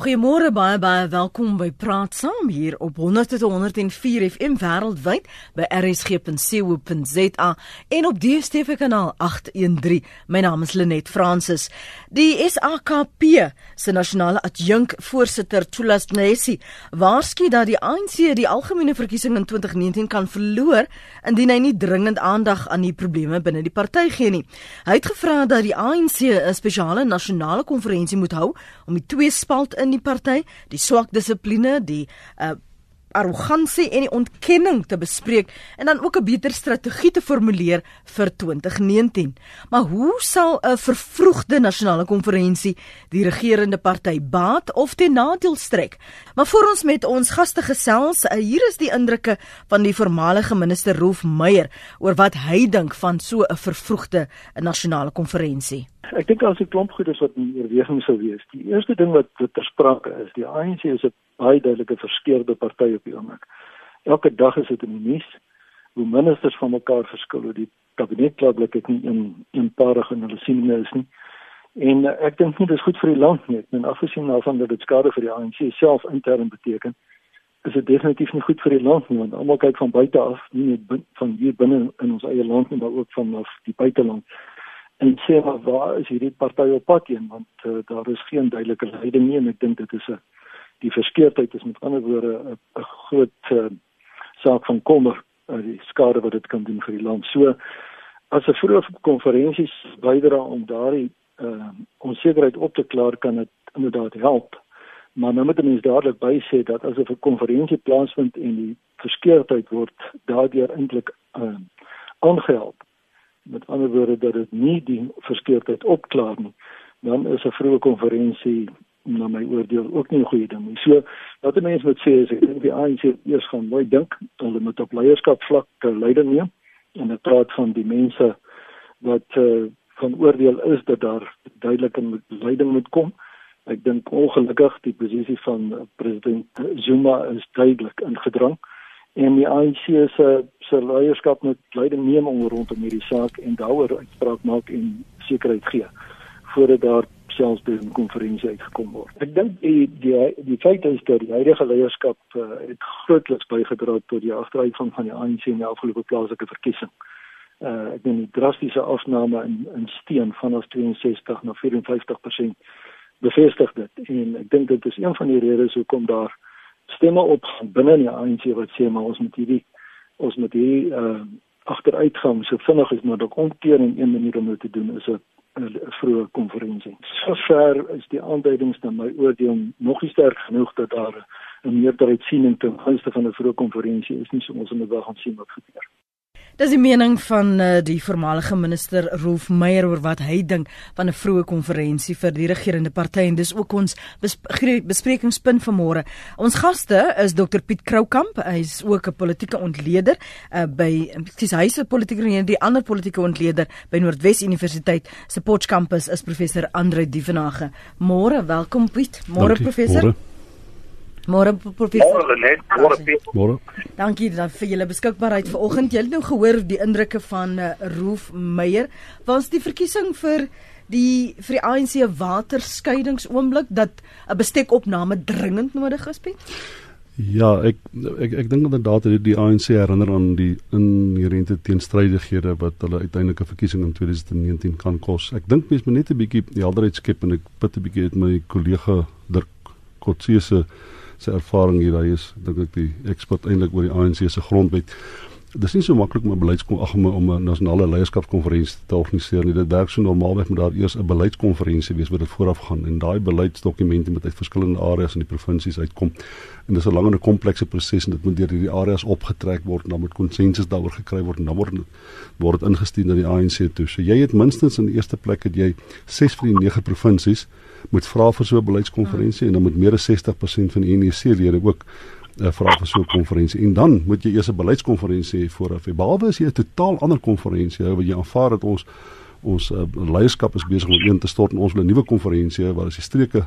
Goeiemôre baie baie welkom by Praat Saam hier op 100.104 FM wêreldwyd by rsg.co.za en op DStv kanaal 813. My naam is Lenet Fransis. Die SAKP se nasionale adjunk voorsitter Thulas Nesi waarsku dat die ANC die algemene verkiesing in 2019 kan verloor indien hy nie dringend aandag aan die probleme binne die party gee nie. Hy het gevra dat die ANC 'n spesiale nasionale konferensie moet hou om die twee spalt in in die party, die swak dissipline, die uh arrogansie en die ontkenning te bespreek en dan ook 'n beter strategie te formuleer vir 2019. Maar hoe sal 'n vervroegde nasionale konferensie die regerende party baat of ten nadeel strek? Maar voor ons met ons gaste gesels, uh, hier is die indrukke van die voormalige minister Rolf Meyer oor wat hy dink van so 'n vervroegde nasionale konferensie. Ek dink as 'n klomp goedes wat in oorweging sou wees. Die eerste ding wat wat ter sprake is, die ANC is 'n baie duidelike verskeurde party op die oomblik. Elke dag is dit in die nuus hoe ministers van mekaar verskil, hoe die kabinet klaarblik ek nie een eenparig in hulle sieninge is nie. En uh, ek dink nie dis goed vir die land nie. En afgesien daarvan dat dit skade vir die ANC self intern beteken, is dit definitief nie goed vir die land nie, want almal kyk van buite af, nie net van hier binne in ons eie land nie, maar ook van af die buiteland en sê maar waar is hierdie party op pad heen want uh, daar is geen duidelike leiding nie en ek dink dit is 'n die verskeurdheid is met ander woorde 'n groot uh, saak van kommer uh, die skade wat dit kan doen vir die land. So as 'n vroeë konferensies bydra om daardie uh, onsekerheid op te klaar kan dit inderdaad help. Maar nou moet mense dadelik by sê dat as 'n konferensie plaasvind en die verskeurdheid word daardeur eintlik uh, aangehelp met ander woorde dat dit nie die verskeurdheid opklaar nie dan is 'n vroeë konferensie na my oordeel ook nie 'n goeie ding nie. So wat die mense moet sê is ek dink die ANC eers gaan mooi dink, hulle moet op leierskap vlak leiding neem en dit praat van die mense wat uh, van oordeel is dat daar duidelike leiding moet kom. Ek dink ongelukkig die posisie van president Zuma is duidelik ingedrang en die ANC se se leierskap moet leiding neem om rondom hierdie saak en daaroor uitspraak maak en sekerheid gee voordat daar selfs by 'n konferensie uitgekom word. Ek dink die die die feit is dat die huidige leierskap uh, het grootliks bygedra tot die agteruitgang van die ANC in die afgelope plaaslike verkiesing. Uh ek dink die drastiese afname in in steun van ons 62 na 54% bevestig dit en ek dink dit is een van die redes hoekom daar stemme op binne die ANC wat sê maar ons moet hierdie ons moet hierdie uh agteruitgang so vinnig as moontlik omkeer en een manier om dit te doen is 'n 'n vroeë konferensie. Sover is die aanduidings na my oordeel nog nie sterk genoeg dat daar 'n meerderheid siening ten gunste van 'n vroeë konferensie is nie, so ons moet wel gaan sien wat gebeur. Dis die mening van uh, die voormalige minister Rolf Meyer oor wat hy dink van 'n vroeë konferensie vir die regerende party en dis ook ons besprekingspunt vanmôre. Ons gaste is Dr Piet Kroukamp, hy's ook 'n politieke ontleder uh, by dis hy's 'n politieke ontleder, die ander politieke ontleder by Noordwes Universiteit se Potchefstroom is professor Andre Dievenage. Môre, welkom Piet. Môre professor. Môre. Môre professor. Môre net, môre Piet. Môre. Dankie dat vir julle beskikbaarheid vanoggend. Julle het nou gehoor die indrukke van uh, Roof Meyer. Was die verkiesing vir die vir die ANC waterskeidingsoomblik dat 'n bestekopname dringend nodig is, Piet? Ja, ek ek ek dink inderdaad dat die ANC herinner aan die inherente teenstrydighede wat hulle uiteindelike verkiesing in 2019 kan kos. Ek dink mens moet net 'n bietjie helderheid skep en ek bid 'n bietjie met my kollega Dirk Kotse se sy ervaring hier hy is dink ek die ekspert eintlik oor die ANC se grondwet. Dis nie so maklik om 'n beleidskom ag om 'n nasionale leierskapskonferensie te organiseer nie. Dit werk so normaalweg moet daar eers 'n beleidskonferensie wees wat dit vooraf gaan en daai beleidsdokumente moet uit verskillende areas in die provinsies uitkom. En dis 'n lang en 'n komplekse proses en dit moet deur hierdie areas opgetrek word en dan moet konsensus daaroor gekry word en dan word word dit ingestuur na die ANC toe. So jy het minstens in die eerste plek het jy 6 van die 9 provinsies moet vra vir so 'n beleidskonferensie en dan moet meer as 60% van die NEC-lede ook uh, vra vir so 'n konferensie. En dan moet jy eers 'n beleidskonferensie hê vooraf. Behalwe as jy 'n totaal ander konferensie hou wat jy aanvaar dat ons ons uh, leierskap is besig om een te stort en ons wil 'n nuwe konferensie waar as die streke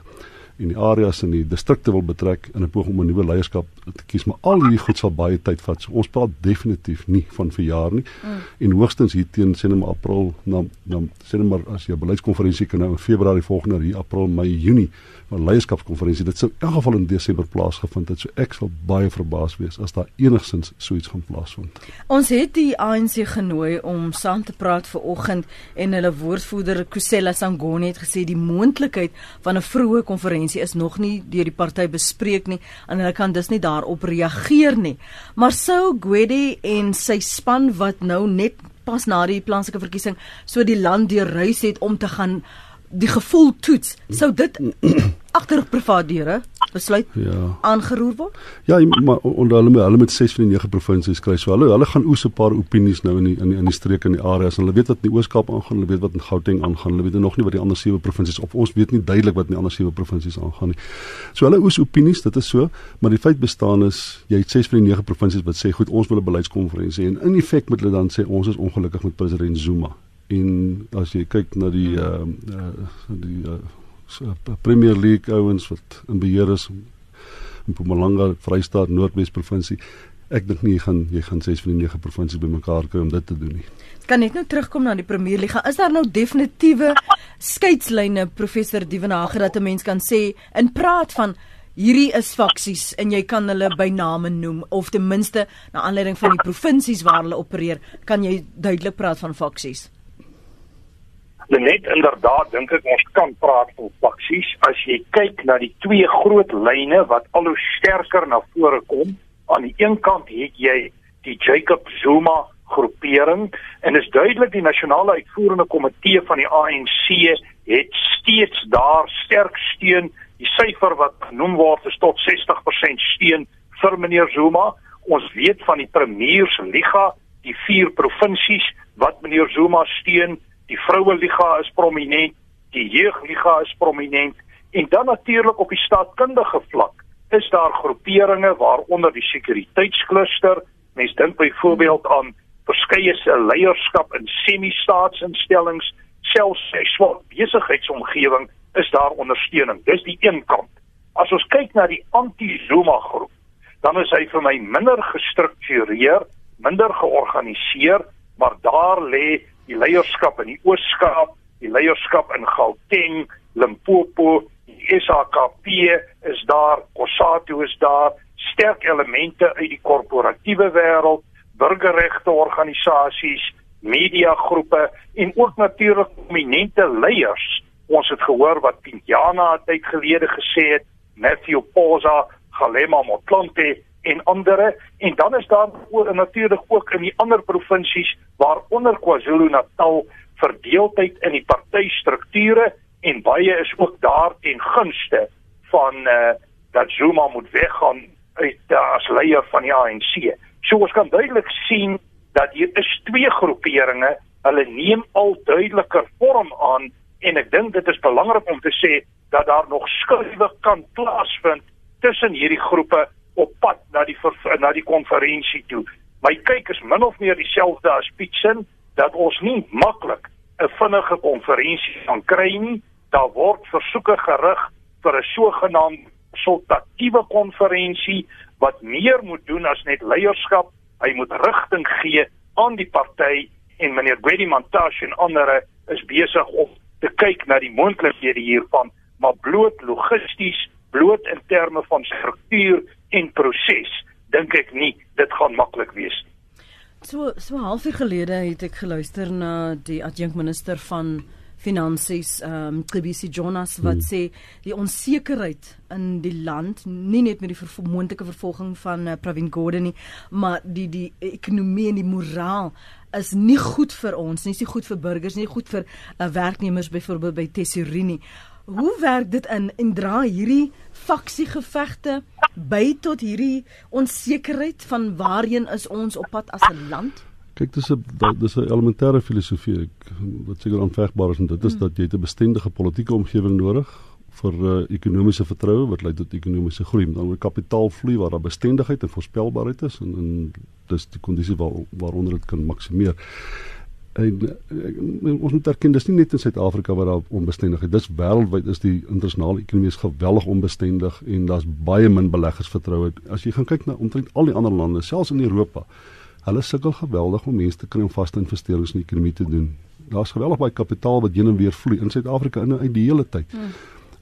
en die areas en die distrikte wil betrek in 'n poging om 'n nuwe leierskap te kies, maar al hierdie goed sal baie tyd vat. So ons praat definitief nie van verjaar nie. Mm. En hoogstens hier teen sê net maar April, dan dan sê net maar as jy 'n beleidskonferensie kan nou in Februarie volgende jaar, hier April, Mei, Junie, 'n leierskapskonferensie. Dit sou in elk geval in Desember plaasgevind het. So ek sal baie verbaas wees as daar enigsins so iets gaan plaasvind. Ons het die ANC genooi om saam te praat vir oggend en hulle woordvoerder Kusela Sangoni het gesê die moontlikheid van 'n vroeë konferensie is nog nie deur die party bespreek nie en hulle kan dus nie daarop reageer nie. Maar sou Gwedi en sy span wat nou net pas na die plaaslike verkiesing so die land deur reis het om te gaan die gevoel toets sou dit agter privaat deure besluit ja. aangeroer word? Ja, maar onder hulle hulle met 6 van die 9 provinsies kry so hulle hulle gaan oes 'n paar opinies nou in die in die, in die streke en die areas en hulle weet wat in die Oos-Kaap aangaan, hulle weet wat in Gauteng aangaan, hulle weet nog nie wat die ander 7 provinsies of ons weet nie duidelik wat in die ander 7 provinsies aangaan nie. So hulle oes opinies, dit is so, maar die feit bestaan is jy het 6 van die 9 provinsies wat sê goed, ons wil 'n beleidskonferensie en in effek moet hulle dan sê ons is ongelukkig met president Zuma. En as jy kyk na die uh, uh die uh, Premier League ouens wat in beheer is in Mpumalanga, Vrystaat, Noordwes provinsie. Ek dink nie jy gaan jy gaan 6 van die 9 provinsies bymekaar kry om dit te doen nie. Kan net nou terugkom na die Premier League. Is daar nou definitiewe skeidslyne professor Dievenage dat 'n mens kan sê in praat van hierdie is faksies en jy kan hulle by name noem of ten minste na aanleiding van die provinsies waar hulle opereer, kan jy duidelik praat van faksies? Net inderdaad dink ek ons kan praat van faksies as jy kyk na die twee groot lyne wat al hoe sterker na vore kom aan die een kant het jy die Jacob Zuma groepering en is duidelik die nasionale uitvoerende komitee van die ANC het steeds daar sterk steun. Die syfer wat genoem word is tot 60% steun vir meneer Zuma. Ons weet van die premiers liga die vier provinsies wat meneer Zuma steun die vroue liga is prominent, die jeugliga is prominent en dan natuurlik op die staatkundige vlak is daar groeperinge waaronder die sekuriteitskluster. Mens dink byvoorbeeld aan verskeie se leierskap in semi-staatsinstellings, selfs sy swak besigheidsomgewing is daar ondersteuning. Dis die een kant. As ons kyk na die anti-Zuma groep, dan is hy vir my minder gestruktureer, minder georganiseer, maar daar lê die leierskap in die Oos-Kaap, die leierskap in Gauteng, Limpopo, die SAKP is daar, Kossatu is daar, sterk elemente uit die korporatiewe wêreld, burgerregte organisasies, mediagroepe en ook natuurlik prominente leiers. Ons het gehoor wat Pinjana tyd gelede gesê het, Matthew Poza, Galema Motlanthe en ander en dan is daar ook natuurlik ook in die ander provinsies waaronder KwaZulu-Natal verdeeldheid in die partystrukture en baie is ook daar ten gunste van uh, dat Zuma moet weggaan uit uh, as leier van die ANC. So ons kan duidelik sien dat hier is twee groeperinge, hulle neem al duideliker vorm aan en ek dink dit is belangrik om te sê dat daar nog skuwe kan plaasvind tussen hierdie groepe op pad na die na die konferensie toe. My kyk is min of meer dieselfde as Pietsin dat ons nie maklik 'n vinnige konferensie kan kry nie. Daar word versoeke gerig vir 'n sogenaamde konsultatiewe konferensie wat meer moet doen as net leierskap. Hy moet rigting gee aan die party en meneer Gwedi Montash en ander is besig om te kyk na die moontlikhede hiervan, maar bloot logisties, bloot in terme van struktuur en proses dink ek nie dit gaan maklik wees nie. So so halfuur gelede het ek geluister na die adjunkminister van finansies ehm um, Kobisi Jonas wat hmm. sê die onsekerheid in die land nie net met die vermoontlike vervolging van uh, Pravin Gordhan nie maar die die ekonomie en die moraal is nie goed vir ons nie is nie goed vir burgers nie goed vir uh, werknemers byvoorbeeld by Tesorini Hoe werk dit in en dra hierdie faksiegevegte by tot hierdie onsekerheid van waarheen is ons op pad as 'n land? Kyk, dis 'n dis 'n elementêre filosofie wat seker aanvegbaar is en dit is hmm. dat jy 'n bestendige politieke omgewing nodig vir uh, ekonomiese vertroue wat lei tot ekonomiese groei. Dan moet kapitaalvloei waar daar bestendigheid en voorspelbaarheid is en, en dis die kondisie waar waaronder dit kan maksimeer. En, en ons moet erken dis nie net in Suid-Afrika waar daar onbestendigheid dis wêreldwyd is die internasionale ekonomie geweldig onbestendig en daar's baie min beleggers vertroue. As jy gaan kyk na omtrent al die ander lande selfs in Europa hulle sukkel geweldig om mense te kry om vaste investerings in die ekonomie te doen. Daar's geweldig baie kapitaal wat heen en weer vloei. In Suid-Afrika in 'n ideale tyd. Hmm.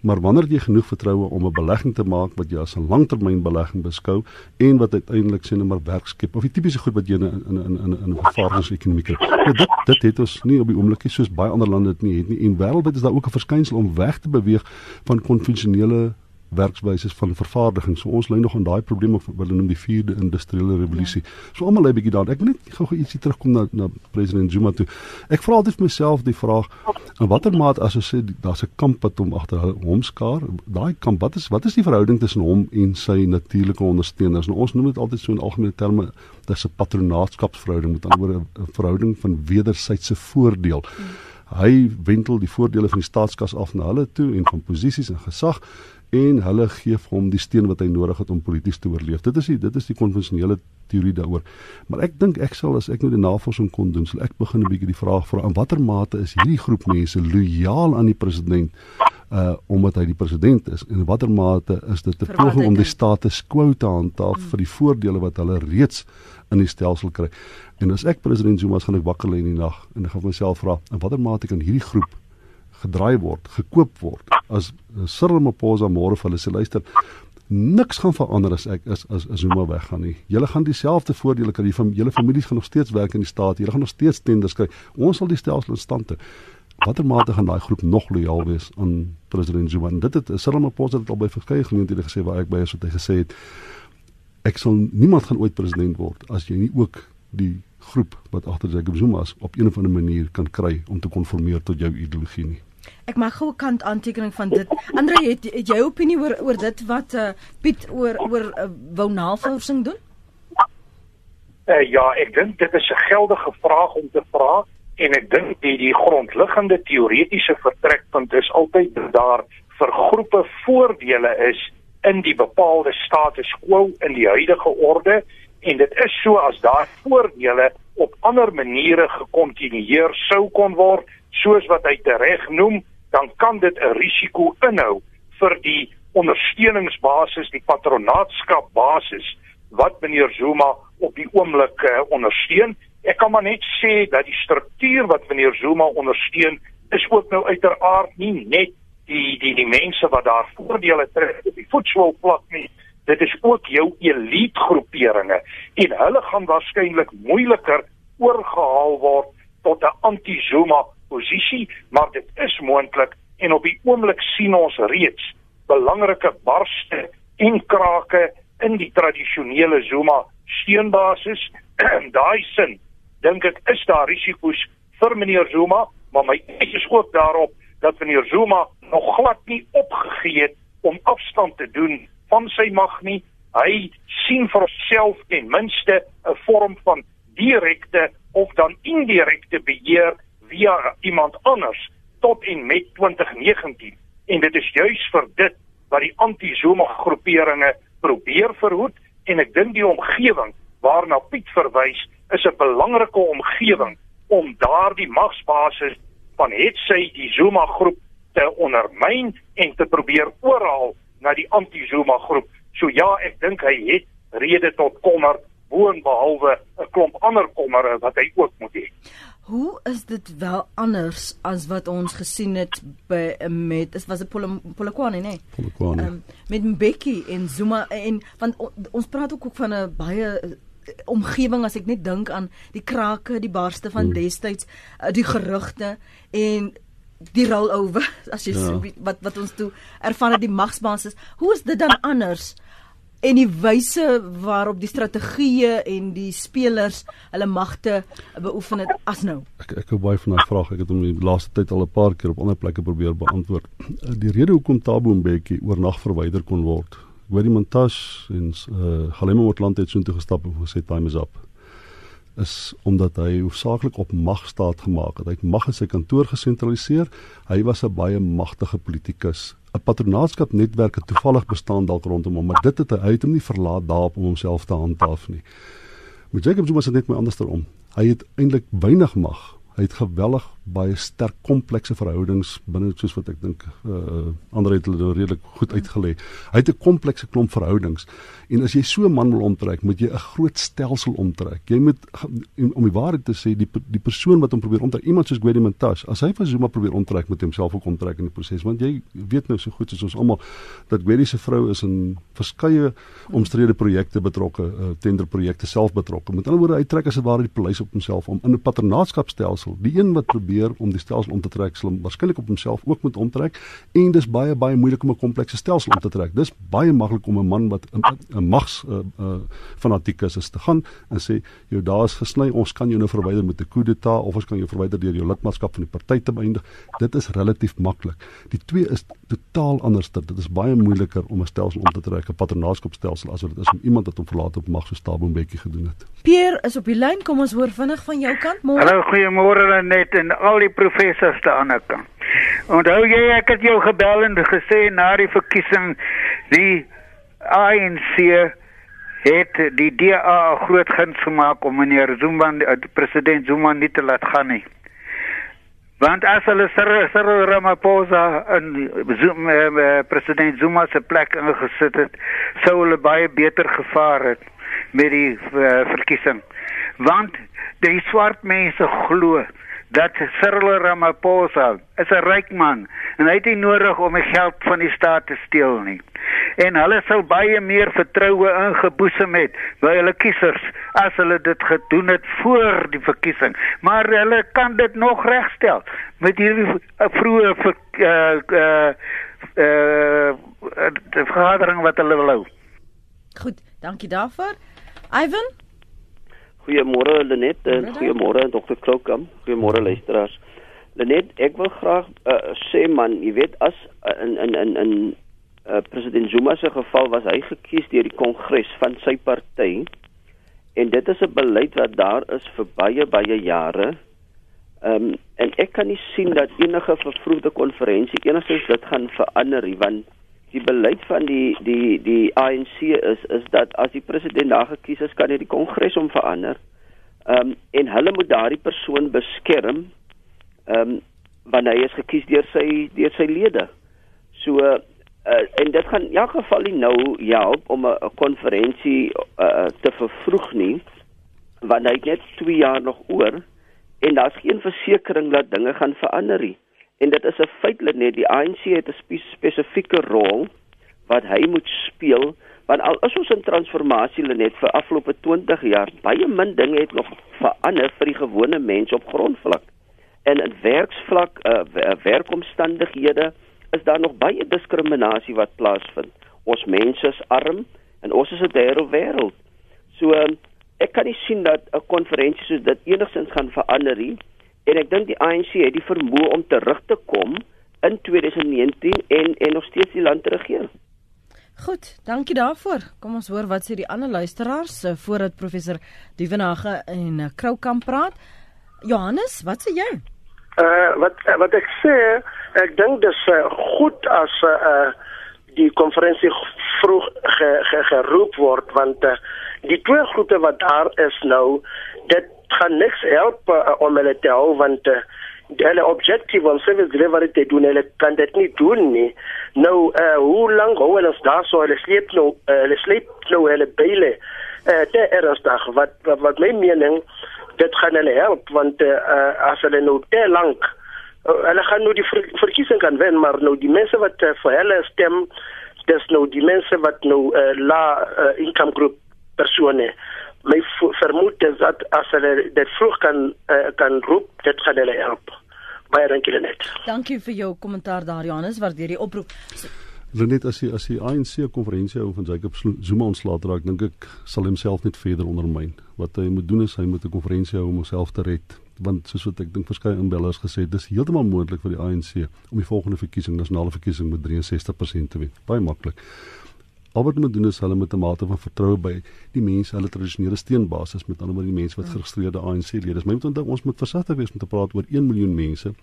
Maar wanneer jy genoeg vertroue om 'n belegging te maak wat jy as 'n langtermynbelegging beskou en wat uiteindelik sien 'n maar werk skep of die tipiese goed wat jy in in in in 'n vervaardigingsekonomie kry. Ja, dit dit het ons nie op die oomblik soos baie ander lande dit nie het nie. En wêreldwyd is daar ook 'n verskynsel om weg te beweeg van konvensionele werkswyses van vervaardiging. So ons lê nog aan daai probleme wat hulle noem die 4de industriële revolusie. Ja. So almal lê bietjie daar. Ek wil net gou-gou ietsie terugkom na na president Zuma toe. Ek vra altyd vir myself die vraag in watter mate as ons sê daar's 'n kamp wat hom agter hom skaar, daai kamp wat is wat is die verhouding tussen hom en sy natuurlike ondersteuners? Nou ons noem dit altyd so in algemene terme dis 'n patronaatskapsverhouding met ander woorde 'n verhouding van wederwysige voordeel. Hmm. Hy wentel die voordele van die staatskas af na hulle toe en van posisies en gesag en hulle gee vir hom die steun wat hy nodig het om polities te oorleef. Dit is die dit is die konvensionele teorie daaroor. Maar ek dink ek sal as ek nou die navorsing kon doen, sal ek begin 'n bietjie die vraag vra in watter mate is hierdie groep mense lojaal aan die president uh omdat hy die president is en in watter mate is dit 'n poging om die status quo te handhaaf hmm. vir die voordele wat hulle reeds in die stelsel kry. En as ek president Zuma as gaan ek wakker lê in die nag en ek gaan myself vra in watter mate kan hierdie groep gedraai word, gekoop word. As Cyril Ramaphosa môre vir hulle sê luister, niks gaan verander as ek is as as Zuma weggaan nie. Julle gaan dieselfde voordele kry. Julle families gaan nog steeds werk in die staat. Julle gaan nog steeds tenders kry. Ons sal die stelsel in stand hou. Watter mate gaan daai groep nog lojaal wees aan president Zuma? En dit het Cyril Ramaphosa het al by verskeie geleenthede gesê waar ek by is wat hy gesê het ek sal niemand gaan ooit president word as jy nie ook die groep wat agter Jacob Zuma is op 'n of ander manier kan kry om te konformeer tot jou ideologie nie. Ek maak gou 'n kant aantekening van dit. Andre, het, het jy opinie oor oor dit wat uh, Piet oor oor uh, wou navorsing doen? Uh, ja, ek dink dit is 'n geldige vraag om te vra en ek dink die die grondliggende teoretiese vertrekpunt is altyd dat daar vir groepe voordele is in die bepaalde status quo in die huidige orde en dit is so as daar voordele op ander maniere gekontinueer sou kon word soos wat hy tereg noem, dan kan dit 'n risiko inhou vir die ondersteuningsbasis, die patronaatskapbasis wat meneer Zuma op die oomblik uh, ondersteun. Ek kan maar net sê dat die struktuur wat meneer Zuma ondersteun is ook nou uiteraard nie net die die die mense wat daar voordele trek op die voetsoolvlak nie. Dit is ook jou elite groeperinge en hulle gaan waarskynlik moeiliker oorgehaal word tot 'n anti-Zuma posisie, maar dit is moontlik en op die oomblik sien ons reeds belangrike barste en krake in die tradisionele Zuma steunbasis. In daai sin dink ek is daar risiko's vir meneer Zuma, maar my is ook daarop dat meneer Zuma nog glad nie opgegee het om afstand te doen van sy mag nie. Hy sien vir homself ten minste 'n vorm van direkte of dan indirekte beheer via iemand anders tot en met 2019 en dit is juis vir dit wat die anti-Zuma groeperinge probeer verhoed en ek dink die omgewing waarna Piet verwys is 'n belangrike omgewing om daardie magsbasis van hetsy die Zuma groep te ondermyn en te probeer oorhaal na die anti-Zuma groep. So ja, ek dink hy het rede tot kommer boonbehalwe 'n klomp ander kommere wat hy ook moet hê. Hoe is dit wel anders as wat ons gesien het by met dit was 'n Polokwane nê? Nee? Polokwane. Um, met Mbeki en Zuma en want ons praat ook ook van 'n baie eh, omgewing as ek net dink aan die krake, die barste van hmm. destyds, eh, die gerugte en die rollover as jy ja. wat wat ons toe ervaar het die magsbasis. Hoe is dit dan anders? En die wyse waarop die strategieë en die spelers hulle magte beoefen het as nou. Ek ek hou baie van daai vraag. Ek het hom die laaste tyd al 'n paar keer op ander plekke probeer beantwoord. Die rede hoekom Tabo Mbeki oornag verwyder kon word. Hoor die montas en uh Galema Motlanthe het so intoe gestap en gesê time is up is omdat hy hoofsaaklik op mag staat gemaak het. Hy het mag in sy kantoor gesentraliseer. Hy was 'n baie magtige politikus 'n patronaatskap netwerk het toevallig bestaan dalk rondom hom, maar dit het hy uit hom nie verlaat daarop om homself te handhaaf nie. Met Jacob Zuma dit net my andersom. Hy het eintlik weinig mag Hy het geweldig baie sterk komplekse verhoudings binne soos wat ek dink uh ander het hulle redelik goed uitgelê. Hy het 'n komplekse klomp verhoudings. En as jy so 'n man wil omtrek, moet jy 'n groot stelsel omtrek. Jy moet om die waarheid te sê, die die persoon wat hom probeer omtrek, iemand soos Gwedi Mantashe, as hy vir Zuma probeer omtrek met homself ook omtrek in die proses, want jy weet nou so goed soos ons almal dat Gwedi se vrou is in verskeie omstrede projekte betrokke, uh, tenderprojekte self betrokke. Met ander woorde, hy trek as dit ware die paleis op homself om in 'n paternaatskapstelsel. Die een wat probeer probeer om die stelsel om te trek, sal waarskynlik op homself ook moet omtrek en dis baie baie moeilik om 'n komplekse stelsel om te trek. Dis baie maklik om 'n man wat 'n mags uh, uh, fanatikus is te gaan en sê jou daar's gesny, ons kan jou nou verwyder met 'n coup d'état of ons kan jou verwyder deur jou lidmaatskap van die party te beëindig. Dit is relatief maklik. Die twee is totaal anderster. Dit is baie moeiliker om 'n stelsel om te trek, 'n paternaatskapstelsel as wat dit is om iemand wat hom verlaat op mag so Staboombekkie gedoen het. Pierre is op die lyn. Kom ons hoor vinnig van jou kant. Môre. Hallo, goeiemôre net en al die professors te ander kant. Onthou jy ek het jou gebel en gesê na die verkiesing die ANC het die DA groot guns gemaak om meneer Zuma president Zuma nie te laat gaan nie. Want as hulle Cyril Ramaphosa in Zuma, uh, president Zuma se plek ingesit het, sou hulle baie beter gevaar het met die uh, verkiesing. Want die swart mense glo dat Cyril Ramaphosa is 'n ryk man en hy het nie nodig om die geld van die staat te steel nie. En hulle sou baie meer vertroue ingeboesem het by hulle kiesers as hulle dit gedoen het voor die verkiesing. Maar hulle kan dit nog regstel met hierdie vroeë uh uh uh die vergadering wat hulle wil hou. Goed, dankie daarvoor. Ivan Goeiemôre Lenet en goeiemôre Dr. Krokam. Goeiemôre luisteraars. Lenet, ek wil graag uh, sê man, jy weet as uh, in in in in uh, president Zuma se geval was hy gekies deur die kongres van sy party en dit is 'n beleid wat daar is vir baie baie jare. Ehm um, en ek kan nie sien dat enige vervroegde konferensie enigstens dit gaan verander nie want die beleid van die die die ANC is is dat as die president daar gekies is, kan hy die kongres om verander. Ehm um, en hulle moet daardie persoon beskerm ehm um, wanneer hy is gekies deur sy deur sy lede. So uh, en dit gaan in elk geval nie nou help om 'n konferensie uh, te vervroeg nie want hy het net 2 jaar nog oor en daar's geen versekering dat dinge gaan verander nie. En dit is 'n feitelik net die ANC het 'n spe spesifieke rol wat hy moet speel want al is ons in transformasie net vir afgelope 20 jaar baie min dinge het nog verander vir die gewone mens op grondvlak. En in werksvlak, uh, werkomstandighede is daar nog baie diskriminasie wat plaasvind. Ons mense is arm en ons is 'n derde wêreld. So ek kan nie sien dat 'n konferensie soos dit enigsins gaan verander nie en ek dink die ANC het die vermoë om terug te kom in 2019 en en nog steeds die land te regeer. Goed, dankie daarvoor. Kom ons hoor wat sê die ander luisteraars uh, voordat professor Dievenage en uh, Kroukamp praat. Johannes, wat sê jy? Uh wat wat ek sê, ek dink dis uh, goed as uh die konferensie vroeg ge, ge, geroep word want uh, die twee groepe wat daar is nou, dit gaan niks help uh, om hulle te hou want uh, hulle objective om service delivery te doen hulle kan dit nie doen nie. Nou uh, hoe lank hou hulle daar so hulle sleep nou uh, hulle sleep nou hulle byle uh, te ernstig? Wat, wat wat my mening dit gaan hulle help want uh, as hulle nou te lank uh, hulle gaan nou die ver, verkiesing kan wen maar nou die mense wat uh, vir hulle stem dis nou die mense wat nou uh, la uh, income group persone my vermoed is dat as hulle dit vroeg kan uh, kan roep, dit gaan hulle help. Baie dankie net. Dankie vir jou kommentaar daar Johannes, waardeer die oproep. Renet as hy as die ANC konferensie hou van Jacob Zuma ontslaat raak, dink ek sal homself net verder ondermyn. Wat hy moet doen is hy moet 'n konferensie hou om homself te red want soos wat ek dink verskeie inbellers gesê dis heeltemal moontlik vir die ANC om die volgende verkiesing nasionale verkiesing met 63% te wen. Baie maklik. Al wat hulle moet doen is hulle met 'n mate van vertroue by die mense, hulle tradisionele steunbasis, met ander woorde die mense wat ja. geregistreerde ANC-lede is. Maar moet onthou ons moet versigtig wees om te praat oor 1 miljoen mense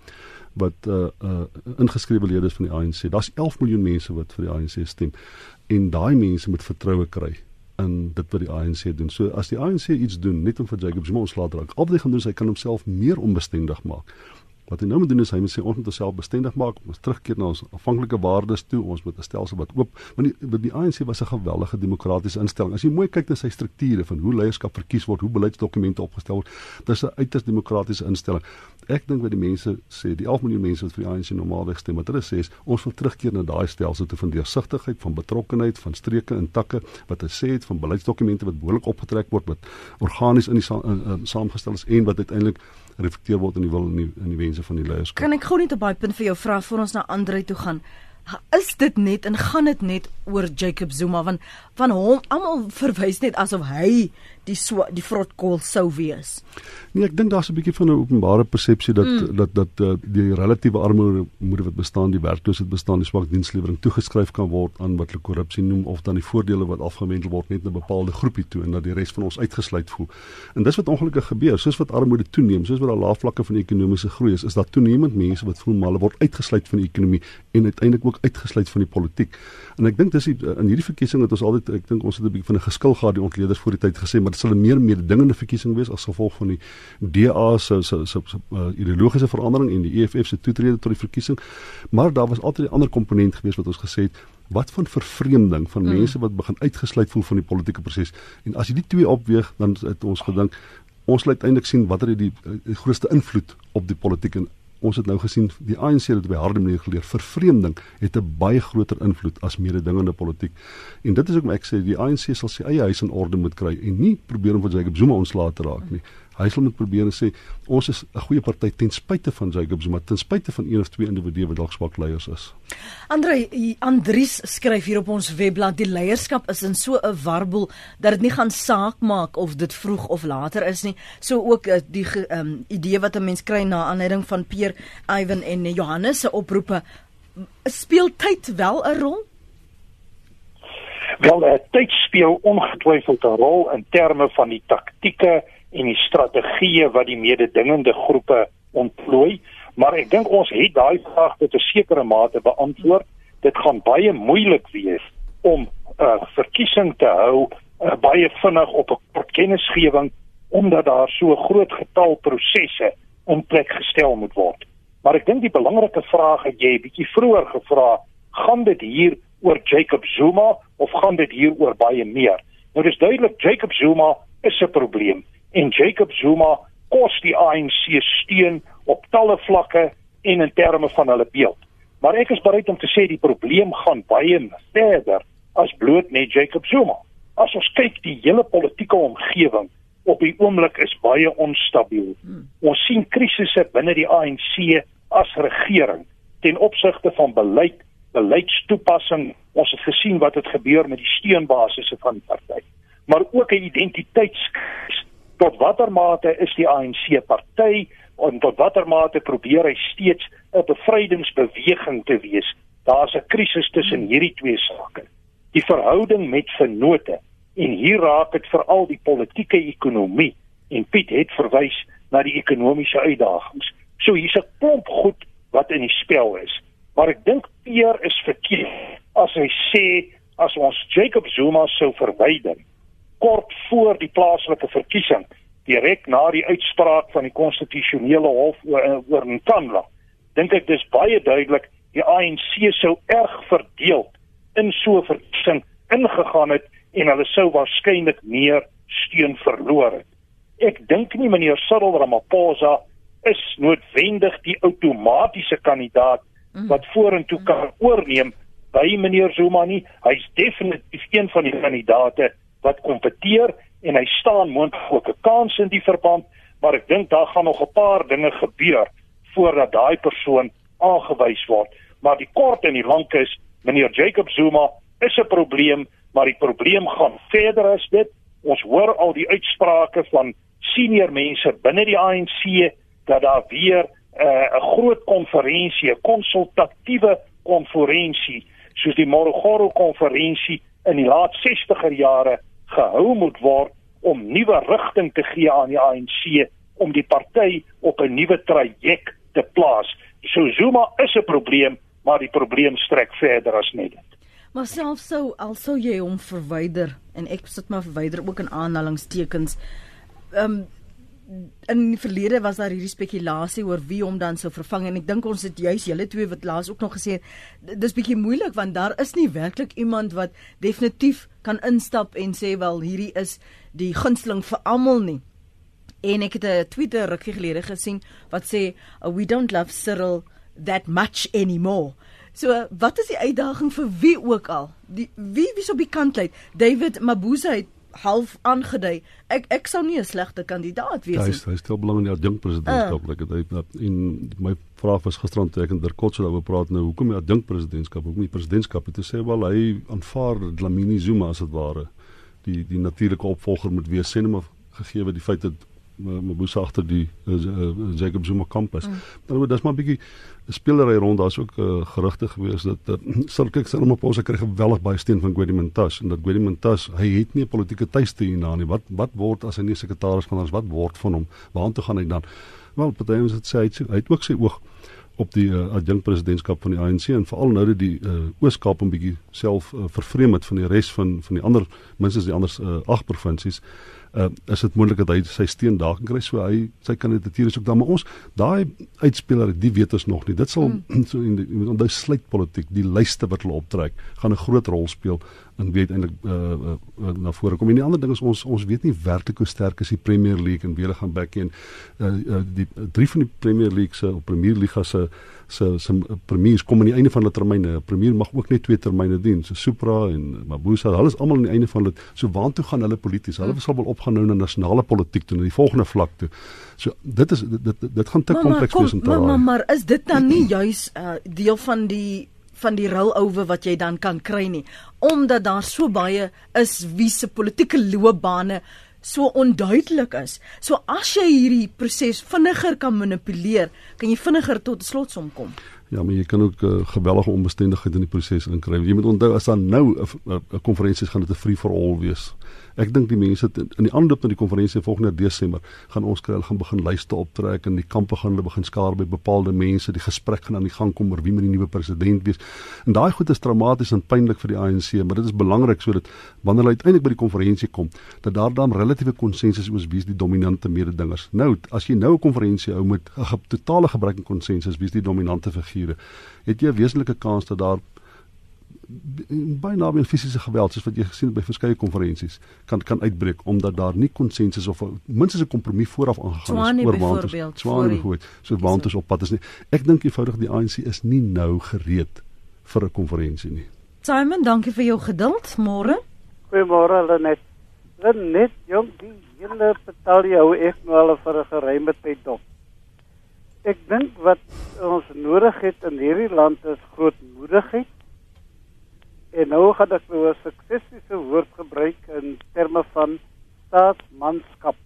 wat uh uh ingeskrewe lede is van die ANC. Daar's 11 miljoen mense wat vir die ANC stem. En daai mense moet vertroue kry in dit wat die ANC doen. So as die ANC iets doen net om vir Jacob Zuma ontslae te raak, al wat hy gaan doen is hy kan homself meer onbestendig maak. Wat hy nou moet doen is hy moet sê ons moet onsself bestendig maak, ons terugkeer na ons afhanklike waardes toe, ons moet 'n stelsel wat oop, want die die ANC was 'n geweldige demokratiese instelling. As jy mooi kyk na sy strukture van hoe leierskap verkies word, hoe beleidsdokumente opgestel word, dis 'n uiters demokratiese instelling. Ek dink wat die mense sê, die 11 miljoen mense wat vir die ANC normaalweg stem, wat hulle sê is ons wil terugkeer na daai stelsel te van deursigtigheid, van betrokkenheid, van streke en takke wat hy sê het van beleidsdokumente wat behoorlik opgetrek word, wat organies in die sa in, in, saamgestel is en wat uiteindelik reflekteer word in die wil en die in die wense van die leierskap. Kan ek gou net op daai punt vir jou vra voor ons na Andre toe gaan? Is dit net en gaan dit net oor Jacob Zuma want van hom almal verwys net asof hy die so, die vrotkol sou wees. Nee, ek dink daar's 'n bietjie van 'n openbare persepsie dat, mm. dat dat dat uh, die relatiewe armoede wat bestaan, die werkloosheid bestaan, die swak dienslewering toegeskryf kan word aan wat hulle korrupsie noem of dan die voordele wat afgewendel word net na 'n bepaalde groepie toe en dat die res van ons uitgesluit voel. En dis wat ongelukkig gebeur, soos wat armoede toeneem, soos wat daar lae vlakke van ekonomiese groei is, is daar toenemend mense wat voel maar hulle word uitgesluit van die ekonomie en uiteindelik ook uitgesluit van die politiek. En ek dink dis die, in hierdie verkiesing het ons altyd ek dink ons het 'n bietjie van 'n geskil gehad die ontleeders voor die tyd gesê maar dit sal 'n meer mededingende verkiesing wees as gevolg van die DA se se se uh, ideologiese verandering en die EFF se toetrede tot die verkiesing. Maar daar was altyd 'n ander komponent gewees wat ons gesê het wat van vervreemding van mm. mense wat begin uitgesluit voel van die politieke proses. En as jy die twee opweeg, dan het ons gedink ons sal uiteindelik sien watter die, die grootste invloed op die politiek en ons het nou gesien die ANC het dit by harde manier geleer. Vervreemding het 'n baie groter invloed as mededingende politiek. En dit is ook ek sê die ANC sal sy eie huis in orde moet kry en nie probeer om van Jacob Zuma ontslae te raak nie hy sal moet probeer en sê ons is 'n goeie party ten spyte van Jacob Zuma ten spyte van een of twee individue wat dalk swak leiers is. Andre Andries skryf hier op ons webblad die leierskap is in so 'n warboel dat dit nie gaan saak maak of dit vroeg of later is nie. So ook uh, die um, idee wat 'n mens kry na aanleiding van Peer, Ivan en Johannes se oproepe speel tyd wel 'n rol? Wel, uh, tyd speel ongetwyfeld 'n rol in terme van die taktieke en die strategieë wat die mededingende groepe ontplooi, maar ek dink ons het daai vraag tot 'n sekere mate beantwoord. Dit gaan baie moeilik wees om 'n uh, verkiesing te hou uh, baie vinnig op 'n kort kennisgewing omdat daar so groot getal prosesse in plek gestel moet word. Maar ek dink die belangrike vraag het jy 'n bietjie vroeër gevra, gaan dit hier oor Jacob Zuma of gaan dit hier oor baie meer? Nou dis duidelik Jacob Zuma is 'n probleem en Jacob Zuma kos die ANC steun op talle vlakke en in terme van hulle beeld. Maar ek is bereid om te sê die probleem gaan baie verder as bloot net Jacob Zuma. As ons kyk die hele politieke omgewing op die oomblik is baie onstabiel. Hmm. Ons sien krisisse binne die ANC as regering ten opsigte van beleid, beleidstoepassing. Ons het gesien wat het gebeur met die steunbasisse van die party. Maar ook 'n identiteitskris tot watter mate is die ANC party en tot watter mate probeer hy steeds 'n bevrydingsbeweging te wees. Daar's 'n krisis tussen hierdie twee sake. Die verhouding met vennote en hier raak dit veral die politieke ekonomie en Piet het verwys na die ekonomiese uitdagings. So hier's 'n klomp goed wat in die spel is. Maar ek dink Peer is verkeerd as hy sê as ons Jacob Zuma sou verwyder kort voor die plaaslike verkiesing direk na die uitspraak van die konstitusionele hof oor, oor Nkandla. Dink ek dis baie duidelik die ANC sou erg verdeel in so 'n verkiesing ingegaan het en hulle sou waarskynlik meer steun verloor het. Ek dink nie meneer Cyril Ramaphosa is noodwendig die outomatiese kandidaat mm. wat vorentoe kan oorneem by meneer Zuma nie. Hy's definitief een van die kandidaate wat kompeteer en hy staan moontlik ook 'n kans in die verband, maar ek dink daar gaan nog 'n paar dinge gebeur voordat daai persoon aangewys word. Maar die kort en die lank is, meneer Jacob Zuma is 'n probleem, maar die probleem gaan verder as dit. Ons hoor al die uitsprake van senior mense binne die ANC dat daar weer eh, 'n uh, groot konferensie, 'n konsultatiewe konferensie soos die Morogoro konferensie in die laat 60er jare gehou moet word om nuwe rigting te gee aan die ANC om die party op 'n nuwe traject te plaas. So Zuma is 'n probleem, maar die probleem strek verder as net dit. Maar selfs sou alsou jy hom verwyder en ek sit maar verwyder ook in aanhalingstekens. Ehm um, in die verlede was daar hierdie spekulasie oor wie hom dan sou vervang en ek dink ons het juis julle twee wat laas ook nog gesê dis bietjie moeilik want daar is nie werklik iemand wat definitief kan instap en sê wel hierdie is die gunsteling vir almal nie. En ek het 'n Twitter rukkie gelede gesien wat sê oh, we don't love Cyril that much anymore. So wat is die uitdaging vir wie ook al? Die wie wie so bekend lê? David Mabuza het half aangedui. Ek ek sou nie 'n slegte kandidaat wees nie. Hy is stel belang in die adjunk presidentskap. Uh. Like, hy en my vraag was gisterand toe ek en Dirkotso daaroor praat nou, hoekom die adjunk presidentskap? Hoekom die presidentskap? Het sê wel hy aanvaar Dlamini Zuma as dit ware die die natuurlike opvolger moet wees. Sê net maar gegee wat die feit dat Mabuza agter die uh, uh, Jacob Zuma kampus. Mm. Nou dis maar 'n bietjie spelery rond. Daar's ook uh, gerugte gewees dat sal kyk sy Ramaphosa kry geweldig baie steun van Guedimantas en dat Guedimantas hy het nie 'n politieke tuiste hierna nie. Wat wat word as hy nie sekretaris van ons wat word van hom? Waartoe gaan hy dan? Wel, party ons het sê hy het, hy het ook sy oog op die uh, adjunk presidentskap van die ANC en veral nou dat die uh, Oos-Kaap 'n bietjie self uh, vervreem het van die res van van die ander minstens die ander uh, ag provinsies uh, is dit moontlik dat hy sy steen daar kan kry? So hy sy kandidatuur is ook daar maar ons daai uitspeler die weet ons nog nie. Dit sal mm. so in die onthou sluit politiek die lyste wat hulle optrek gaan 'n groot rol speel en weet eintlik uh, uh, na vore kom. En die ander ding is ons ons weet nie werklik hoe sterk is die Premier League en wie hulle gaan back in. Uh, uh, die drie van die Premier League se of Premier Liga se se se premiers kom aan die einde van hulle termyne. 'n Premier mag ook net twee termyne dien. So Supra en Mabuza, hulle is almal aan die einde van dit. So waartoe gaan hulle polities? Hulle hmm. sal wel opgaan nou na nasionale politiek toe, na die volgende vlak toe. So dit is dit dit, dit gaan te kompleks wees om te raai. Maar, maar is dit dan nie juis uh, deel van die van die rollover wat jy dan kan kry nie omdat daar so baie is wie se politieke loopbane so onduidelik is. So as jy hierdie proses vinniger kan manipuleer, kan jy vinniger tot 'n slotsom kom. Ja, maar jy kan ook uh, gewellige onbestendigheid in die proses inkry. Jy moet onthou as dan nou 'n konferensie gaan dit 'n free for all wees. Ek dink die mense in die aanloop na die konferensie volgende Desember gaan ons kry hulle gaan begin lyste optrek en die kampe gaan hulle begin skaar by bepaalde mense. Die gesprek gaan aan die gang kom oor wie moet die nuwe president wees. En daai goed is traumaties en pynlik vir die ANC, maar dit is belangrik sodat wanneer hulle uiteindelik by die konferensie kom, dat daar dan relatiewe konsensus is wie is die dominante mededingers. Nou, as jy nou 'n konferensie hou met 'n totale gebrek aan konsensus wie is die dominante figure, het jy 'n wesenlike kans dat daar byna weer fisiese geweld soos wat jy gesien het by verskeie konferensies kan kan uitbreek omdat daar nie konsensus of minstens 'n kompromie vooraf aangegaan is oor waanters. Swane goed. So waanters op pad is nie. Ek dink eenvoudig die ANC is nie nou gereed vir 'n konferensie nie. Simon, dankie vir jou geduld. Môre. Goeiemôre Lenet. Lenet, jong, die hele betalje hou ek nou al vir 'n geruime tyd dop. Ek dink wat ons nodig het in hierdie land is grootmoedigheid En nou gaan ek nou 'n suksesiese woord gebruik in terme van staatsmanskap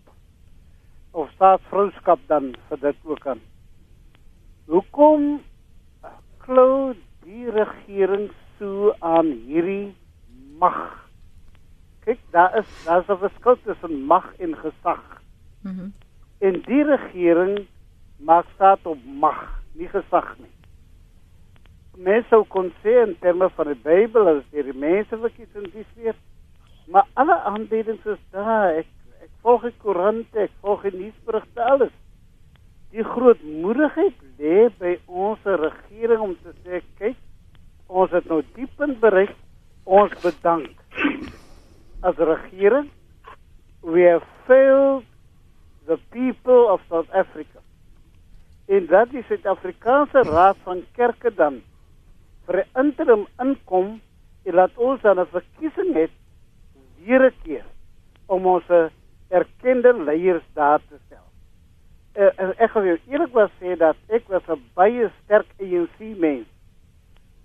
of staatsvrouskap dan vir dit ook aan. Hoekom klou die regering so aan hierdie mag? Kyk, daar is daar's 'n verskil tussen mag en gesag. Mhm. Mm en die regering maak staat op mag, nie gesag nie mense sou kon sê in terme van die Bybel as die mense verkies en dis weer maar alle aanbiedings is daar. Ek ek volg die koerant ek volg die nuusberigte alles. Die grootmoedigheid lê by ons regering om te sê kyk ons het nou diep in bereik. Ons bedank as regering. We have failed the people of South Africa. En dat die Suid-Afrikaanse Raad van Kerke dan vir 'n interim inkom en laat ons dan 'n verkiesing het weer keer om ons erkende leiers daar te stel. Uh, ek gaan jou eerlikwaar sê dat ek was 'n baie sterk ANC mens.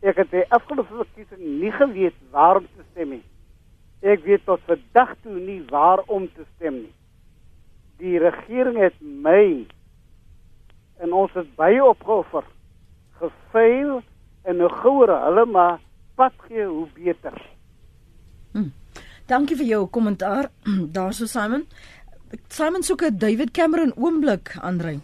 Ek het die afgelope verkiesing nie geweet waar om te stem nie. Ek weet tot vandag toe nie waar om te stem nie. Die regering het my en ons het baie opgeoffer. Gefaal en nou gouer hulle maar pad gee hoe beter. Hm. Dankie vir jou kommentaar. Daarso Simon. Simon soek 'n David Cameron oomblik aanry.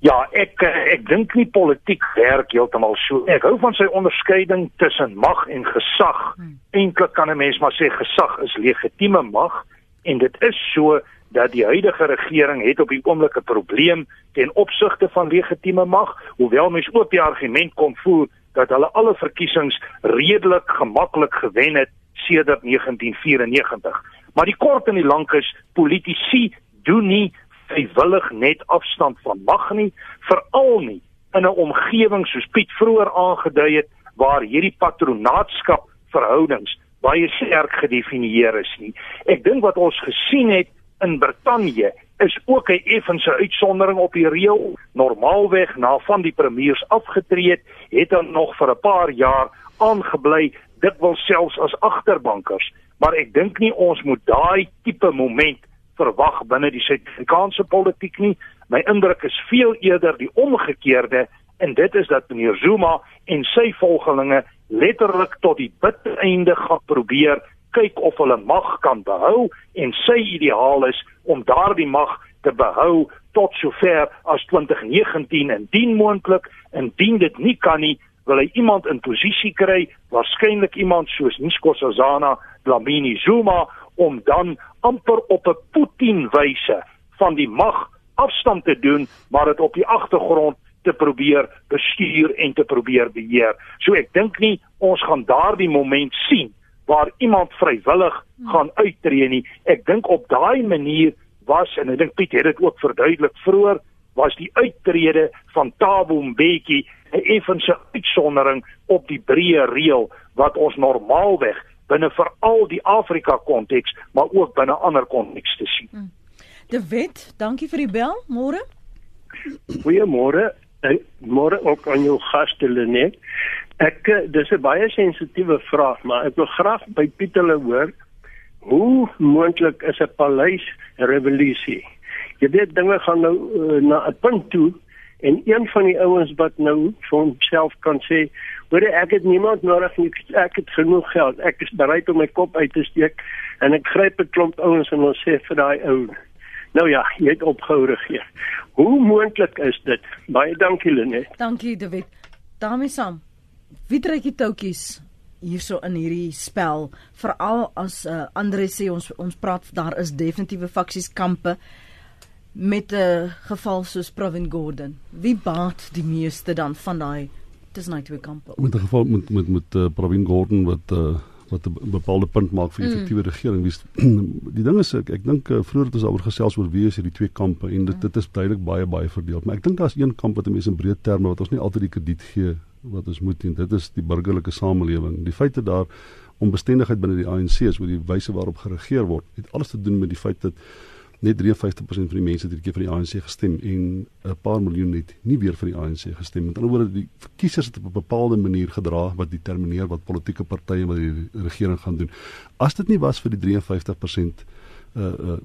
Ja, ek eh, ek dink nie politiek werk heeltemal so. Ek hou van sy onderskeiding tussen mag en gesag. Hmm. Eintlik kan 'n mens maar sê gesag is legitieme mag en dit is so dat die huidige regering het op die oomblik 'n probleem ten opsigte van legitieme mag, hoewel mens ook die argument kon voer dat hulle alle verkiesings redelik gemaklik gewen het sedert 1994. Maar die kort en die lank is politici doen nie vrywillig net afstand van mag nie, veral nie in 'n omgewing soos Piet vroeër aangedui het waar hierdie patronaatskap verhoudings baie sterk gedefinieer is nie. Ek dink wat ons gesien het in Brittanje is ook 'n effense uitsondering op die reël. Normaalweg na van die premiers afgetree het, het hulle nog vir 'n paar jaar aangebly, dit wil selfs as agterbankers. Maar ek dink nie ons moet daai tipe moment verwag binne die Suid-Afrikaanse politiek nie. My indruk is veel eerder die omgekeerde en dit is dat meneer Zuma en sy volgelinge letterlik tot die bitter einde gaan probeer kyk of hulle mag kan behou en sy ideaal is om daardie mag te behou tot sover as 2019 en dien moontlik indien dit nie kan nie wil hy iemand in posisie kry waarskynlik iemand soos Nkosi Dlamini Zuma om dan amper op 'n Putin wyse van die mag afstand te doen maar dit op die agtergrond te probeer bestuur en te probeer beheer. So ek dink nie ons gaan daardie moment sien waar iemand vrywillig gaan uittreë nie. Ek dink op daai manier was en ek dink Piet het dit ook verduidelik vroeër was die uittrede van Thabo Mbeki 'n effense uitsondering op die breë reël wat ons normaalweg binne veral die Afrika konteks maar ook binne ander kontekste sien. Hmm. De Wet, dankie vir die bel. Môre. Goeiemôre. Môre ook aan jou gaste Lenet. Ek eh, dis 'n baie sensitiewe vraag, maar ek wil graag by Pieter hoor hoe moontlik is 'n paleis revolusie? Jy weet dinge gaan nou uh, na 'n punt toe en een van die ouens wat nou vir homself kan sê, "Hoor ek het niemand nodig nie, ek het genoeg geld. Ek is bereid om my kop uit te steek en ek gryp 'n klomp ouens en ons sê vir daai ou Nou ja, jy het opgehou regeer. Hoe moontlik is dit? Baie dankie Lenet. Dankie David. daarmee saam wie trek die toutjies hierso in hierdie spel veral as uh, Andre sê ons ons praat daar is definitiewe faksies kampe met 'n uh, geval soos Provin Gordon wie baat die meeste dan van daai tussen daai twee kampe met 'n geval met met met uh, Provin Gordon wat uh, wat 'n bepaalde punt maak vir effektiewe mm. regering wie die ding is ek ek dink uh, vroeër het ons oor gesels oor wie is hierdie twee kampe en dit mm. dit is duidelik baie baie verdeel maar ek dink daar's een kamp wat mense in breë terme wat ons nie altyd die krediet gee wat ons moet doen. Dit is die burgerlike samelewing. Die feit dat daar onbestendigheid binne die ANC is oor die wyse waarop geregeer word, het alles te doen met die feit dat net 53% van die mense hierdie keer vir die ANC gestem en 'n paar miljoen het nie weer vir die ANC gestem. Met ander woorde, die kiesers het op 'n bepaalde manier gedra wat determineer wat politieke partye met die regering gaan doen. As dit nie was vir die 53% uh, uh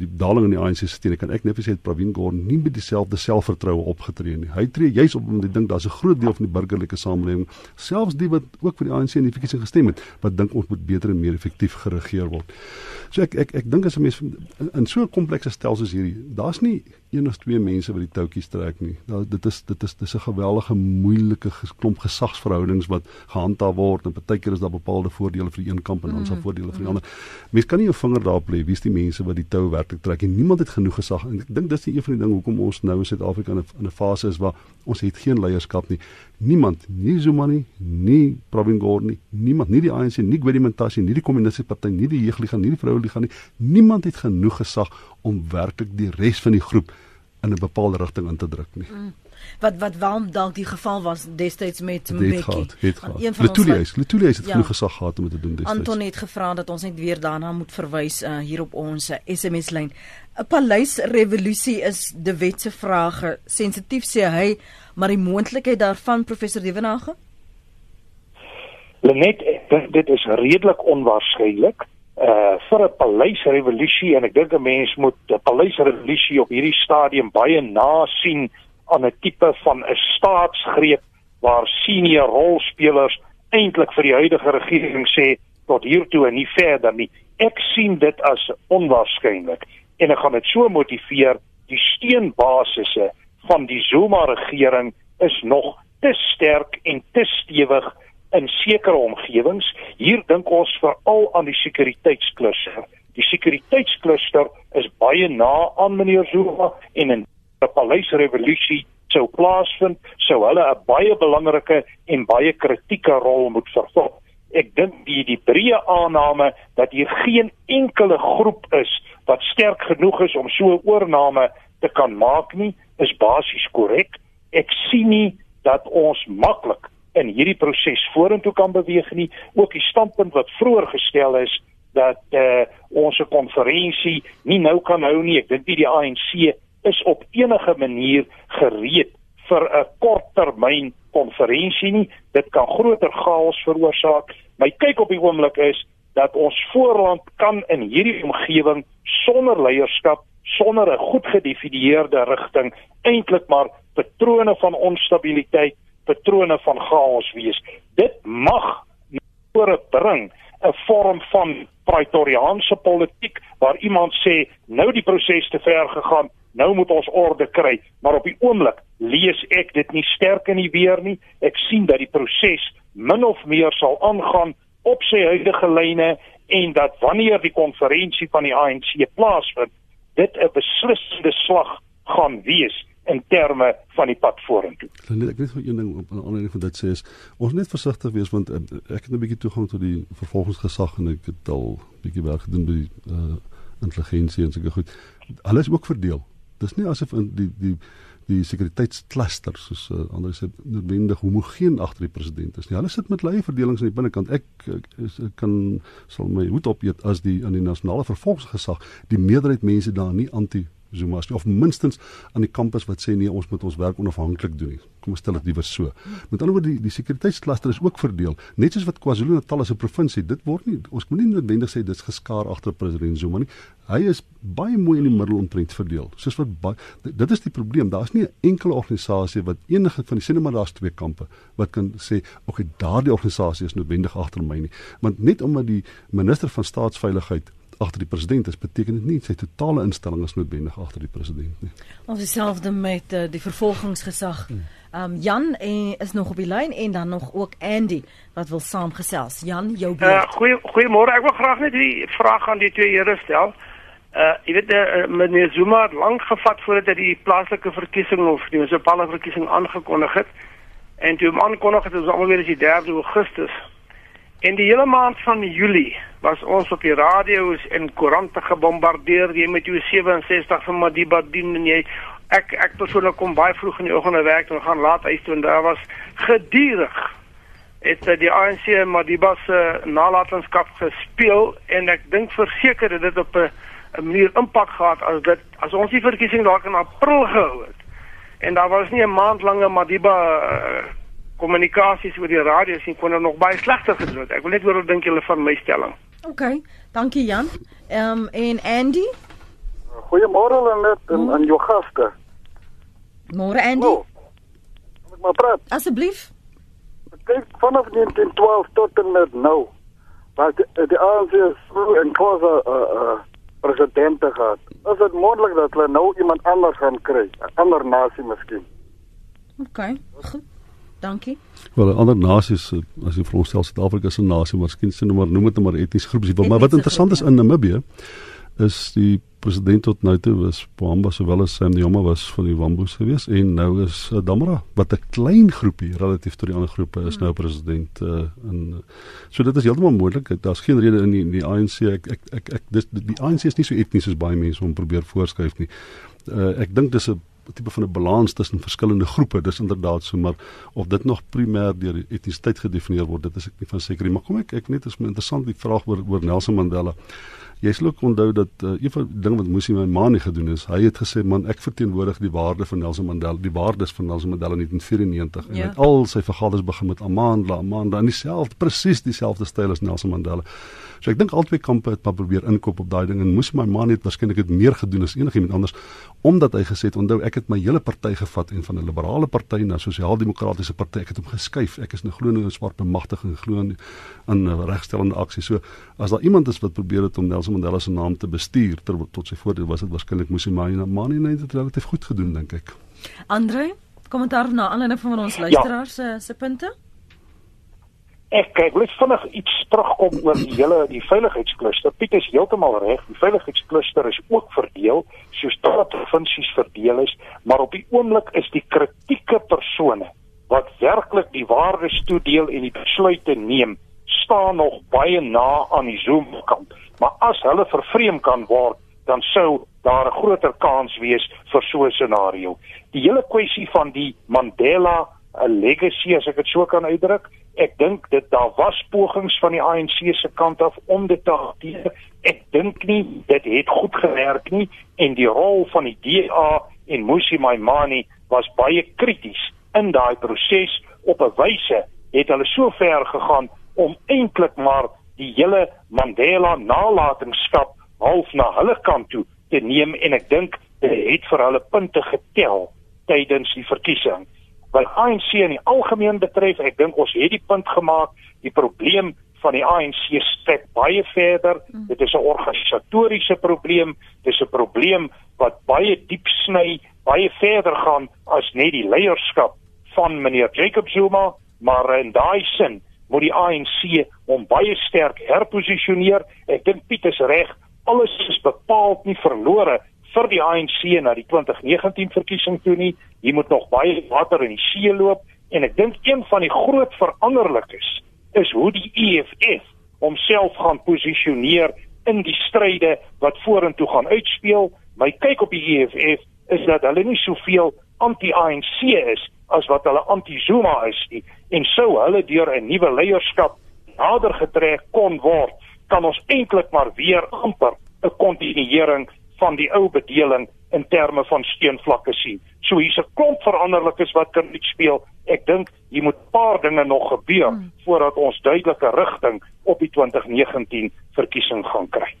die daling in die ANC se steun kan ek net sê dat Pravin Gordhan nie met dieselfde selfvertroue opgetree nie. Hy tree juis op omdat hy dink daar's 'n groot deel van die burgerlike samelewing, selfs die wat ook vir die ANC in die verkiesing gestem het, wat dink ons moet beter en meer effektief geregeer word. So ek ek ek dink as 'n mens in so 'n komplekse stelsel soos hierdie, daar's nie een of twee mense wat die touwtjies trek nie. Daar dit is dit is dis 'n geweldige moeilike klomp gesagsverhoudings wat gehandhaaf word en partykeer is daar bepaalde voordele vir die een kamp en dan is daar mm. voordele vir die ander. Mens kan nie jou vinger daarop lê wie is die mense wat die tou werklik trek en niemand het genoeg gesag en ek dink dis die een van die dinge hoekom ons nou in Suid-Afrika in 'n fase is waar ons het geen leierskap nie. Niemand, nie Zuma nie, nie Pravin Gordhan nie, niemand, nie die ANC nie, Gwedi Mantashe nie, die Kommunistiese Party nie, die Jeugliga nie, die Vroueliga nie. Niemand het genoeg gesag om werklik die res van die groep in 'n bepaalde rigting in te druk nie. Mm. Wat wat waarom dalk die geval was destyds met Mbeki. Letuli is Letuli het ja, genoeg gesag gehad om te doen destyds. Anton het gevra dat ons net weer daarna moet verwys uh, hier op ons SMS lyn. 'n Paleisrevolusie is die wetse vrae sensitief sê hy, maar die moontlikheid daarvan professor Devenage? Lenet, dit is redelik onwaarskynlik uh vir 'n paleisrevolusie en ek dink 'n mens moet 'n paleisrevolusie op hierdie stadium baie na sien aan 'n tipe van 'n staatsgreep waar senior rolspelers eintlik vir die huidige regering sê tot hiertoe en nie verder nie. Ek sien dit as onwaarskynlik en ek gaan dit so motiveer die steunbasisse van die Zuma regering is nog te sterk en te stewig in sekere omgewings. Hier dink ons veral aan die sekuriteitskluster. Die sekuriteitskluster is baie na aan meneer Zuma en in 'n paleisrevolusie sou plaasvind, sou hulle 'n baie belangrike en baie kritieke rol moet vervul. Ek dink die die breë aanname dat hier geen enkele groep is wat sterk genoeg is om so 'n oorneem te kan maak nie, is basies korrek. Ek sien nie dat ons maklik in hierdie proses vorentoe kan beweeg nie. Ook die standpunt wat vroeër gestel is dat uh, ons 'n konferensie nie nou kan hou nie. Ek dink nie die ANC is op enige manier gereed vir 'n korttermyn konferensie nie. Dit kan groter chaos veroorsaak. My kyk op die oomblik is dat ons voorland kan in hierdie omgewing sonder leierskap, sonder 'n goed gedefinieerde rigting eintlik maar patrone van onstabiliteit, patrone van chaos wees. Dit mag voorbring 'n vorm van praetoriaanse politiek waar iemand sê nou die proses te ver gegaan nou moet ons orde kry maar op die oomblik lees ek dit nie sterk in die weer nie ek sien dat die proses min of meer sal aangaan op sy huidige lyne en dat wanneer die konferensie van die ANC plaasvind dit 'n beslissende slag gaan wees in terme van die pad vorentoe. Ek weet van een ding op 'n ander ding van dit sê is ons net versigtig wees want uh, ek het 'n bietjie toegang tot die vervolgingsgesag en ek het al bietjie werk gedoen by die uh, intelligensie en sulke goed. Hulle is ook verdeel. Dis nie asof in die die die sekuriteitskluster soos uh, ander sê noodwendig homogeen agter die president is nie. Hulle sit met leie verdelings aan die binnekant. Ek, ek, ek kan sal my hoed opeet as die aan die nasionale vervolgingsgesag die meerderheid mense daar nie anti Zuma of minstens aan die kampus wat sê nee ons moet ons werk onafhanklik doen nie. Kom ons stel dit liewer so. Met ander woorde die die sekuriteitskluster is ook verdeel, net soos wat KwaZulu-Natal as 'n provinsie, dit word nie ons moet nie noodwendig sê dit's geskaar agter president Zuma nie. Hy is baie mooi in die middel omtrent verdeel. Soos wat baie, dit is die probleem. Daar's nie 'n enkele organisasie wat enige van die sê net maar daar's twee kampe wat kan sê oké, okay, daardie organisasie is noodwendig agter my nie. Want net omdat die minister van staatsveiligheid agter die president is, beteken dit nie sy totale instelling is noodwendig agter die president nie. Ons dieselfde met uh, die vervolgingsgesag. Hmm. Um Jan en is nog op die lyn en dan nog ook Andy wat wil saamgesels. Jan, jou beurt. Uh, goeie goeiemôre. Ek wil graag net die vraag aan die twee here stel. Uh jy weet uh, meneer Zuma het lank gevat voordat hy die plaaslike verkiesing of die munisipale verkiesing aangekondig het. En toe hom aankondig het, is almal weer as die 3 Augustus. In die hele maand van Julie was ons op die radio's en koerante gebombardeer. Jy met jou 67 van Madiba dien en jy ek ek persoonlik kom baie vroeg in die oggend na werk en gaan laat huis toe en daar was gedurig het eh, die ANC Madiba se nalatenskap gespeel en ek dink verseker dit op 'n 'n manier impak gehad as dit as ons die verkiesing dalk in April gehou het. En daar was nie 'n maand lange Madiba uh, kommunikasies oor die radio sien kon er nog baie slegter gedoen het. Ek wil net hoor wat dink julle van my stelling. OK. Dankie Jan. Ehm um, en Andy? Goeiemôre net en aan jou gaste. Môre Andy. Oh, ek maar praat. Asseblief. Kyk vanaf 1912 tot en met nou. Wat die, die ANC so en kosa uh uh presidente gehad. Is dit moontlik dat hulle nou iemand anders gaan kry? 'n Ander nasie miskien. OK. Goed. Dankie. Wel, ander nasies as jy vir ons stel Suid-Afrika se nasie, miskien sê nou maar noem dit maar etnies groepies, maar wat interessant is in Namibië is die president tot nou toe was Boamba sowel as Sam Nyoma was van die Wambos gewees en nou is uh, Damara wat 'n klein groepie relatief tot die ander groepe is nou president uh, in so dit is heeltemal moontlik daar's geen rede in die, in die ANC ek ek ek, ek dis die ANC is nie so etnies soos baie mense om probeer voorskryf nie. Uh, ek dink dis 'n tipe van 'n balans tussen verskillende groepe. Dis inderdaad so, maar of dit nog primêr deur etnisiteit gedefinieer word, dit is ek nie van seker nie. Maar kom ek ek net is my interessant die vraag oor oor Nelson Mandela. Jy sal ook onthou dat uh, een van die dinge wat Musi my ma nie gedoen is, hy het gesê man, ek verteenwoordig die waarde van Nelson Mandela, die waardes van Nelson Mandela in 1994 en ja. hy het al sy vergaders begin met Amandla, Amandla, en dieselfde presies dieselfde styl as Nelson Mandela. So ek dink albei kampe het maar probeer inkoop op daai ding en moes my man net waarskynlik dit meer gedoen as enigiemand anders omdat hy gesê het onthou ek het my hele party gevat en van 'n liberale party na sosiaal-demokratiese party ek het hom geskuif ek is nou glo in swart bemagtiging glo in in regstellende aksie so as daar iemand is wat probeer het om Nelson Mandela se naam te bestuur ter, tot sy voordeel was dit waarskynlik maar nie maar nie net relatief goed gedoen dink ek Andre, kommentaar na aanleiding van ons luisteraars ja. se punte? Ek kyk net vinnig iets terugkom oor die hele die veiligheidskluster. Piet is heeltemal reg. Die veiligheidskluster is ook verdeel soos daardie provinsies verdeel is, maar op die oomblik is die kritieke persone wat werklik die waardes toedeel en die besluite neem, staan nog baie na aan die Zuma kant. Maar as hulle vervreem kan word, dan sou daar 'n groter kans wees vir so 'n scenario. Die hele kwessie van die Mandela 'n legacy as ek dit so kan uitdruk. Ek dink dit daar was pogings van die ANC se kant af om dit te hanteer. Ek dink nie dit het goed gewerk nie en die rol van die DA en Musi Maimane was baie krities in daai proses op 'n wyse het hulle so ver gegaan om eintlik maar die hele Mandela nalatenskap half na hulle kant toe te neem en ek dink dit het vir hulle punte getel tydens die verkiesing wat ANC in die algemeen betref, ek dink ons het die punt gemaak, die probleem van die ANC strek baie verder. Mm. Dit is 'n organisatoriese probleem, dit is 'n probleem wat baie diep sny, baie verder gaan as net die leierskap van meneer Jacob Zuma, maar in daai sin moet die ANC hom baie sterk herposisioneer. Ek dink Piet is reg, alles is bepaald nie verlore vir die ANC na die 2019 verkiesing toe nie. Hier moet nog baie water in die see loop en ek dink een van die groot veranderlikes is hoe die EFF homself gaan posisioneer in die stryde wat vorentoe gaan uitspeel. My kyk op die EFF is dat hulle nie soveel anti-ANC is as wat hulle anti-Zuma is nie en sou hulle deur 'n nuwe leierskap nader getrek kon word, kan ons eintlik maar weer amper 'n kontinuering van die ou bedeling in terme van steenvlakke sien. So hier's 'n klomp veranderlikes wat kan speel. Ek dink hier moet 'n paar dinge nog gebeur hmm. voordat ons duidelike rigting op die 2019 verkiesing gaan kry.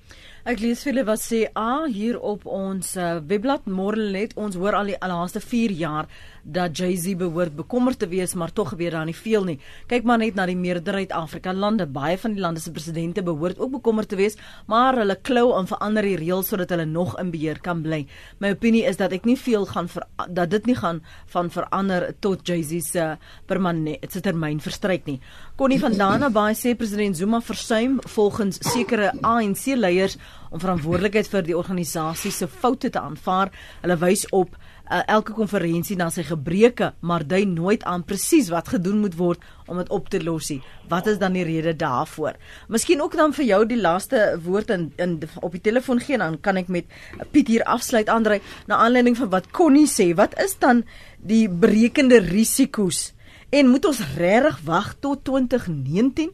Ek lees vir julle wat sê A ah, hier op ons uh, webblad Morrelet ons hoor al die laaste 4 jaar dat Jay-Z behoort bekommerd te wees maar tog gebeur daar nie veel nie. Kyk maar net na die meerderheid Afrika lande. Baie van die lande se presidente behoort ook bekommerd te wees, maar hulle klou aan verander die reëls sodat hulle nog in beheer kan bly. My opinie is dat ek nie veel gaan ver, dat dit nie gaan van verander tot Jay-Z se permanente termyn verstryk nie. Connie van Dana Bay sê president Zuma versuim volgens sekere ANC leiers om verantwoordelikheid vir die organisasie se foute te aanvaar. Hulle wys op uh, elke konferensie na sy gebreke, maar dui nooit aan presies wat gedoen moet word om dit op te los nie. Wat is dan die rede daarvoor? Miskien ook dan vir jou die laaste woord in, in op die telefoon gee dan kan ek met Piet hier afsluit Andre na aanleiding van wat Connie sê. Wat is dan die berekende risiko's? En moet ons regtig wag tot 2019?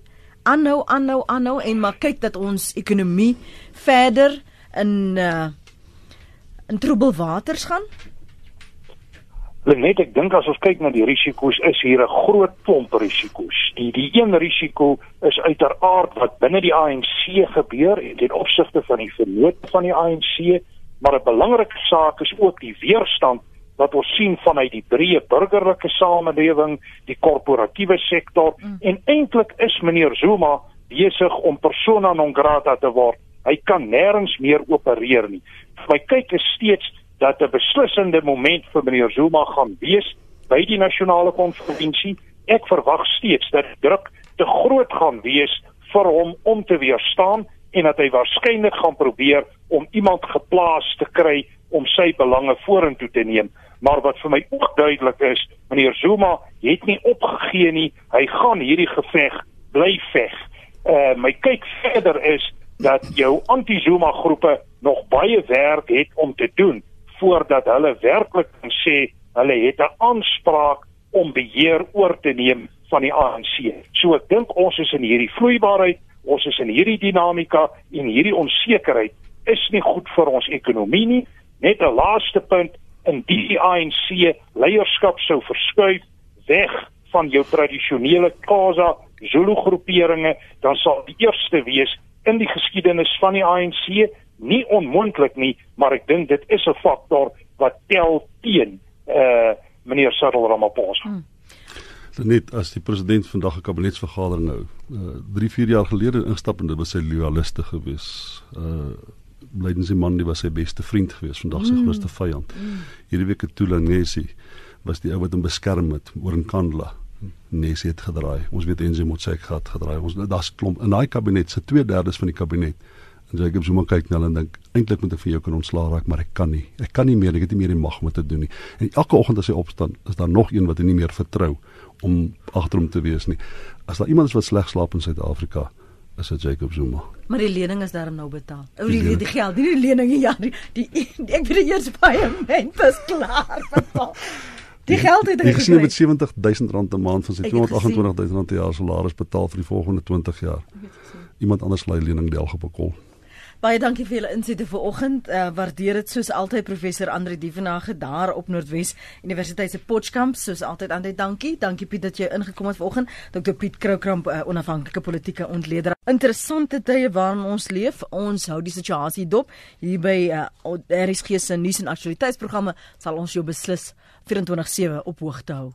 aanhou aanhou aanhou en maar kyk dat ons ekonomie verder in uh in troebel waters gaan. Net ek dink as ons kyk na die risiko's is hier 'n groot klomp risiko's. Die die een risiko is uiteraard wat binne die ANC gebeur en ten opsigte van die vernoot van die ANC, maar 'n belangrike saak is ook die weerstand wat ons sien vanuit die breë burgerlike samelewing, die korporatiewe sektor mm. en eintlik is meneer Zuma besig om persona non grata te word. Hy kan nêrens meer opereer nie. My kyk is steeds dat 'n beslissende moment vir meneer Zuma gaan wees by die nasionale konferensie. Ek verwag steeds dat druk te groot gaan wees vir hom om te weerstaan en dat hy waarskynlik gaan probeer om iemand geplaas te kry om sy belange vorentoe te neem maar wat vir my ook duidelik is, meneer Zuma het nie opgegee nie. Hy gaan hierdie geveg bly veg. Uh my kyk verder is dat jou anti-Zuma groepe nog baie werk het om te doen voordat hulle werklik kan sê hulle het 'n aanspraak om beheer oor te neem van die ANC. So ek dink ons is in hierdie vloeibaarheid, ons is in hierdie dinamika en hierdie onsekerheid is nie goed vir ons ekonomie nie. Net 'n laaste punt, in die ANC leierskap sou verskuif weg van jou tradisionele Xhosa Zulu groeperinge, dan sal die eerste wees in die geskiedenis van die ANC nie onmoontlik nie, maar ek dink dit is 'n faktor wat tel teen eh uh, meneer Cyril Ramaphosa. Hmm. Net as die president vandag 'n kabinetsvergadering hou, uh, 3, 4 jaar gelede ingestap en dit was sy loyaliste gewees. Uh Blydens die man die was sy beste vriend geweest, vandag sy mm. grootste vyand. Mm. Hierdie week het Tulangesi was die ou wat hom beskerm het oor in Kandla. Nesi het gedraai. Ons weet Enzo Motsek gehad gedraai. Ons daar's klomp in daai kabinet se 2/3 van die kabinet. En Jacob Zuma kyk na hulle en dink eintlik moet ek vir jou kan ontslaa raak, maar ek kan nie. Ek kan nie meer, ek het nie meer die mag om dit te doen nie. En elke oggend as hy opstaan, is daar nog een wat hy nie meer vertrou om agter hom te wees nie. As daar iemand is wat sleg slaap in Suid-Afrika, is dit Jacob Zuma. Maar die lening is daarom nou betaal. Ou die, die, die geld, nie die lening ja, die, die, die ek weet eers paaiement is klaar betaal. Die geld het hy gesien met 70000 rand 'n maand van sy 228000 rand per jaar salaris betaal vir die volgende 20 jaar. Iemand anders lei lening 'n kol. Baie dankie vir julle insigte vanoggend. Uh, waardeer dit soos altyd professor Andre Dievenage daar op Noordwes Universiteit se Potchkamp. Soos altyd Andre, dankie. Dankie Piet dat jy ingekom het vanoggend. Dr Piet Kroukramp, uh, onafhanklike politieke ontleder. Interessante tye waarin ons leef. Ons hou die situasie dop. Hier by uh, RSG se nuus en aktualiteitsprogramme sal ons jou beslis 24/7 op hoogte hou.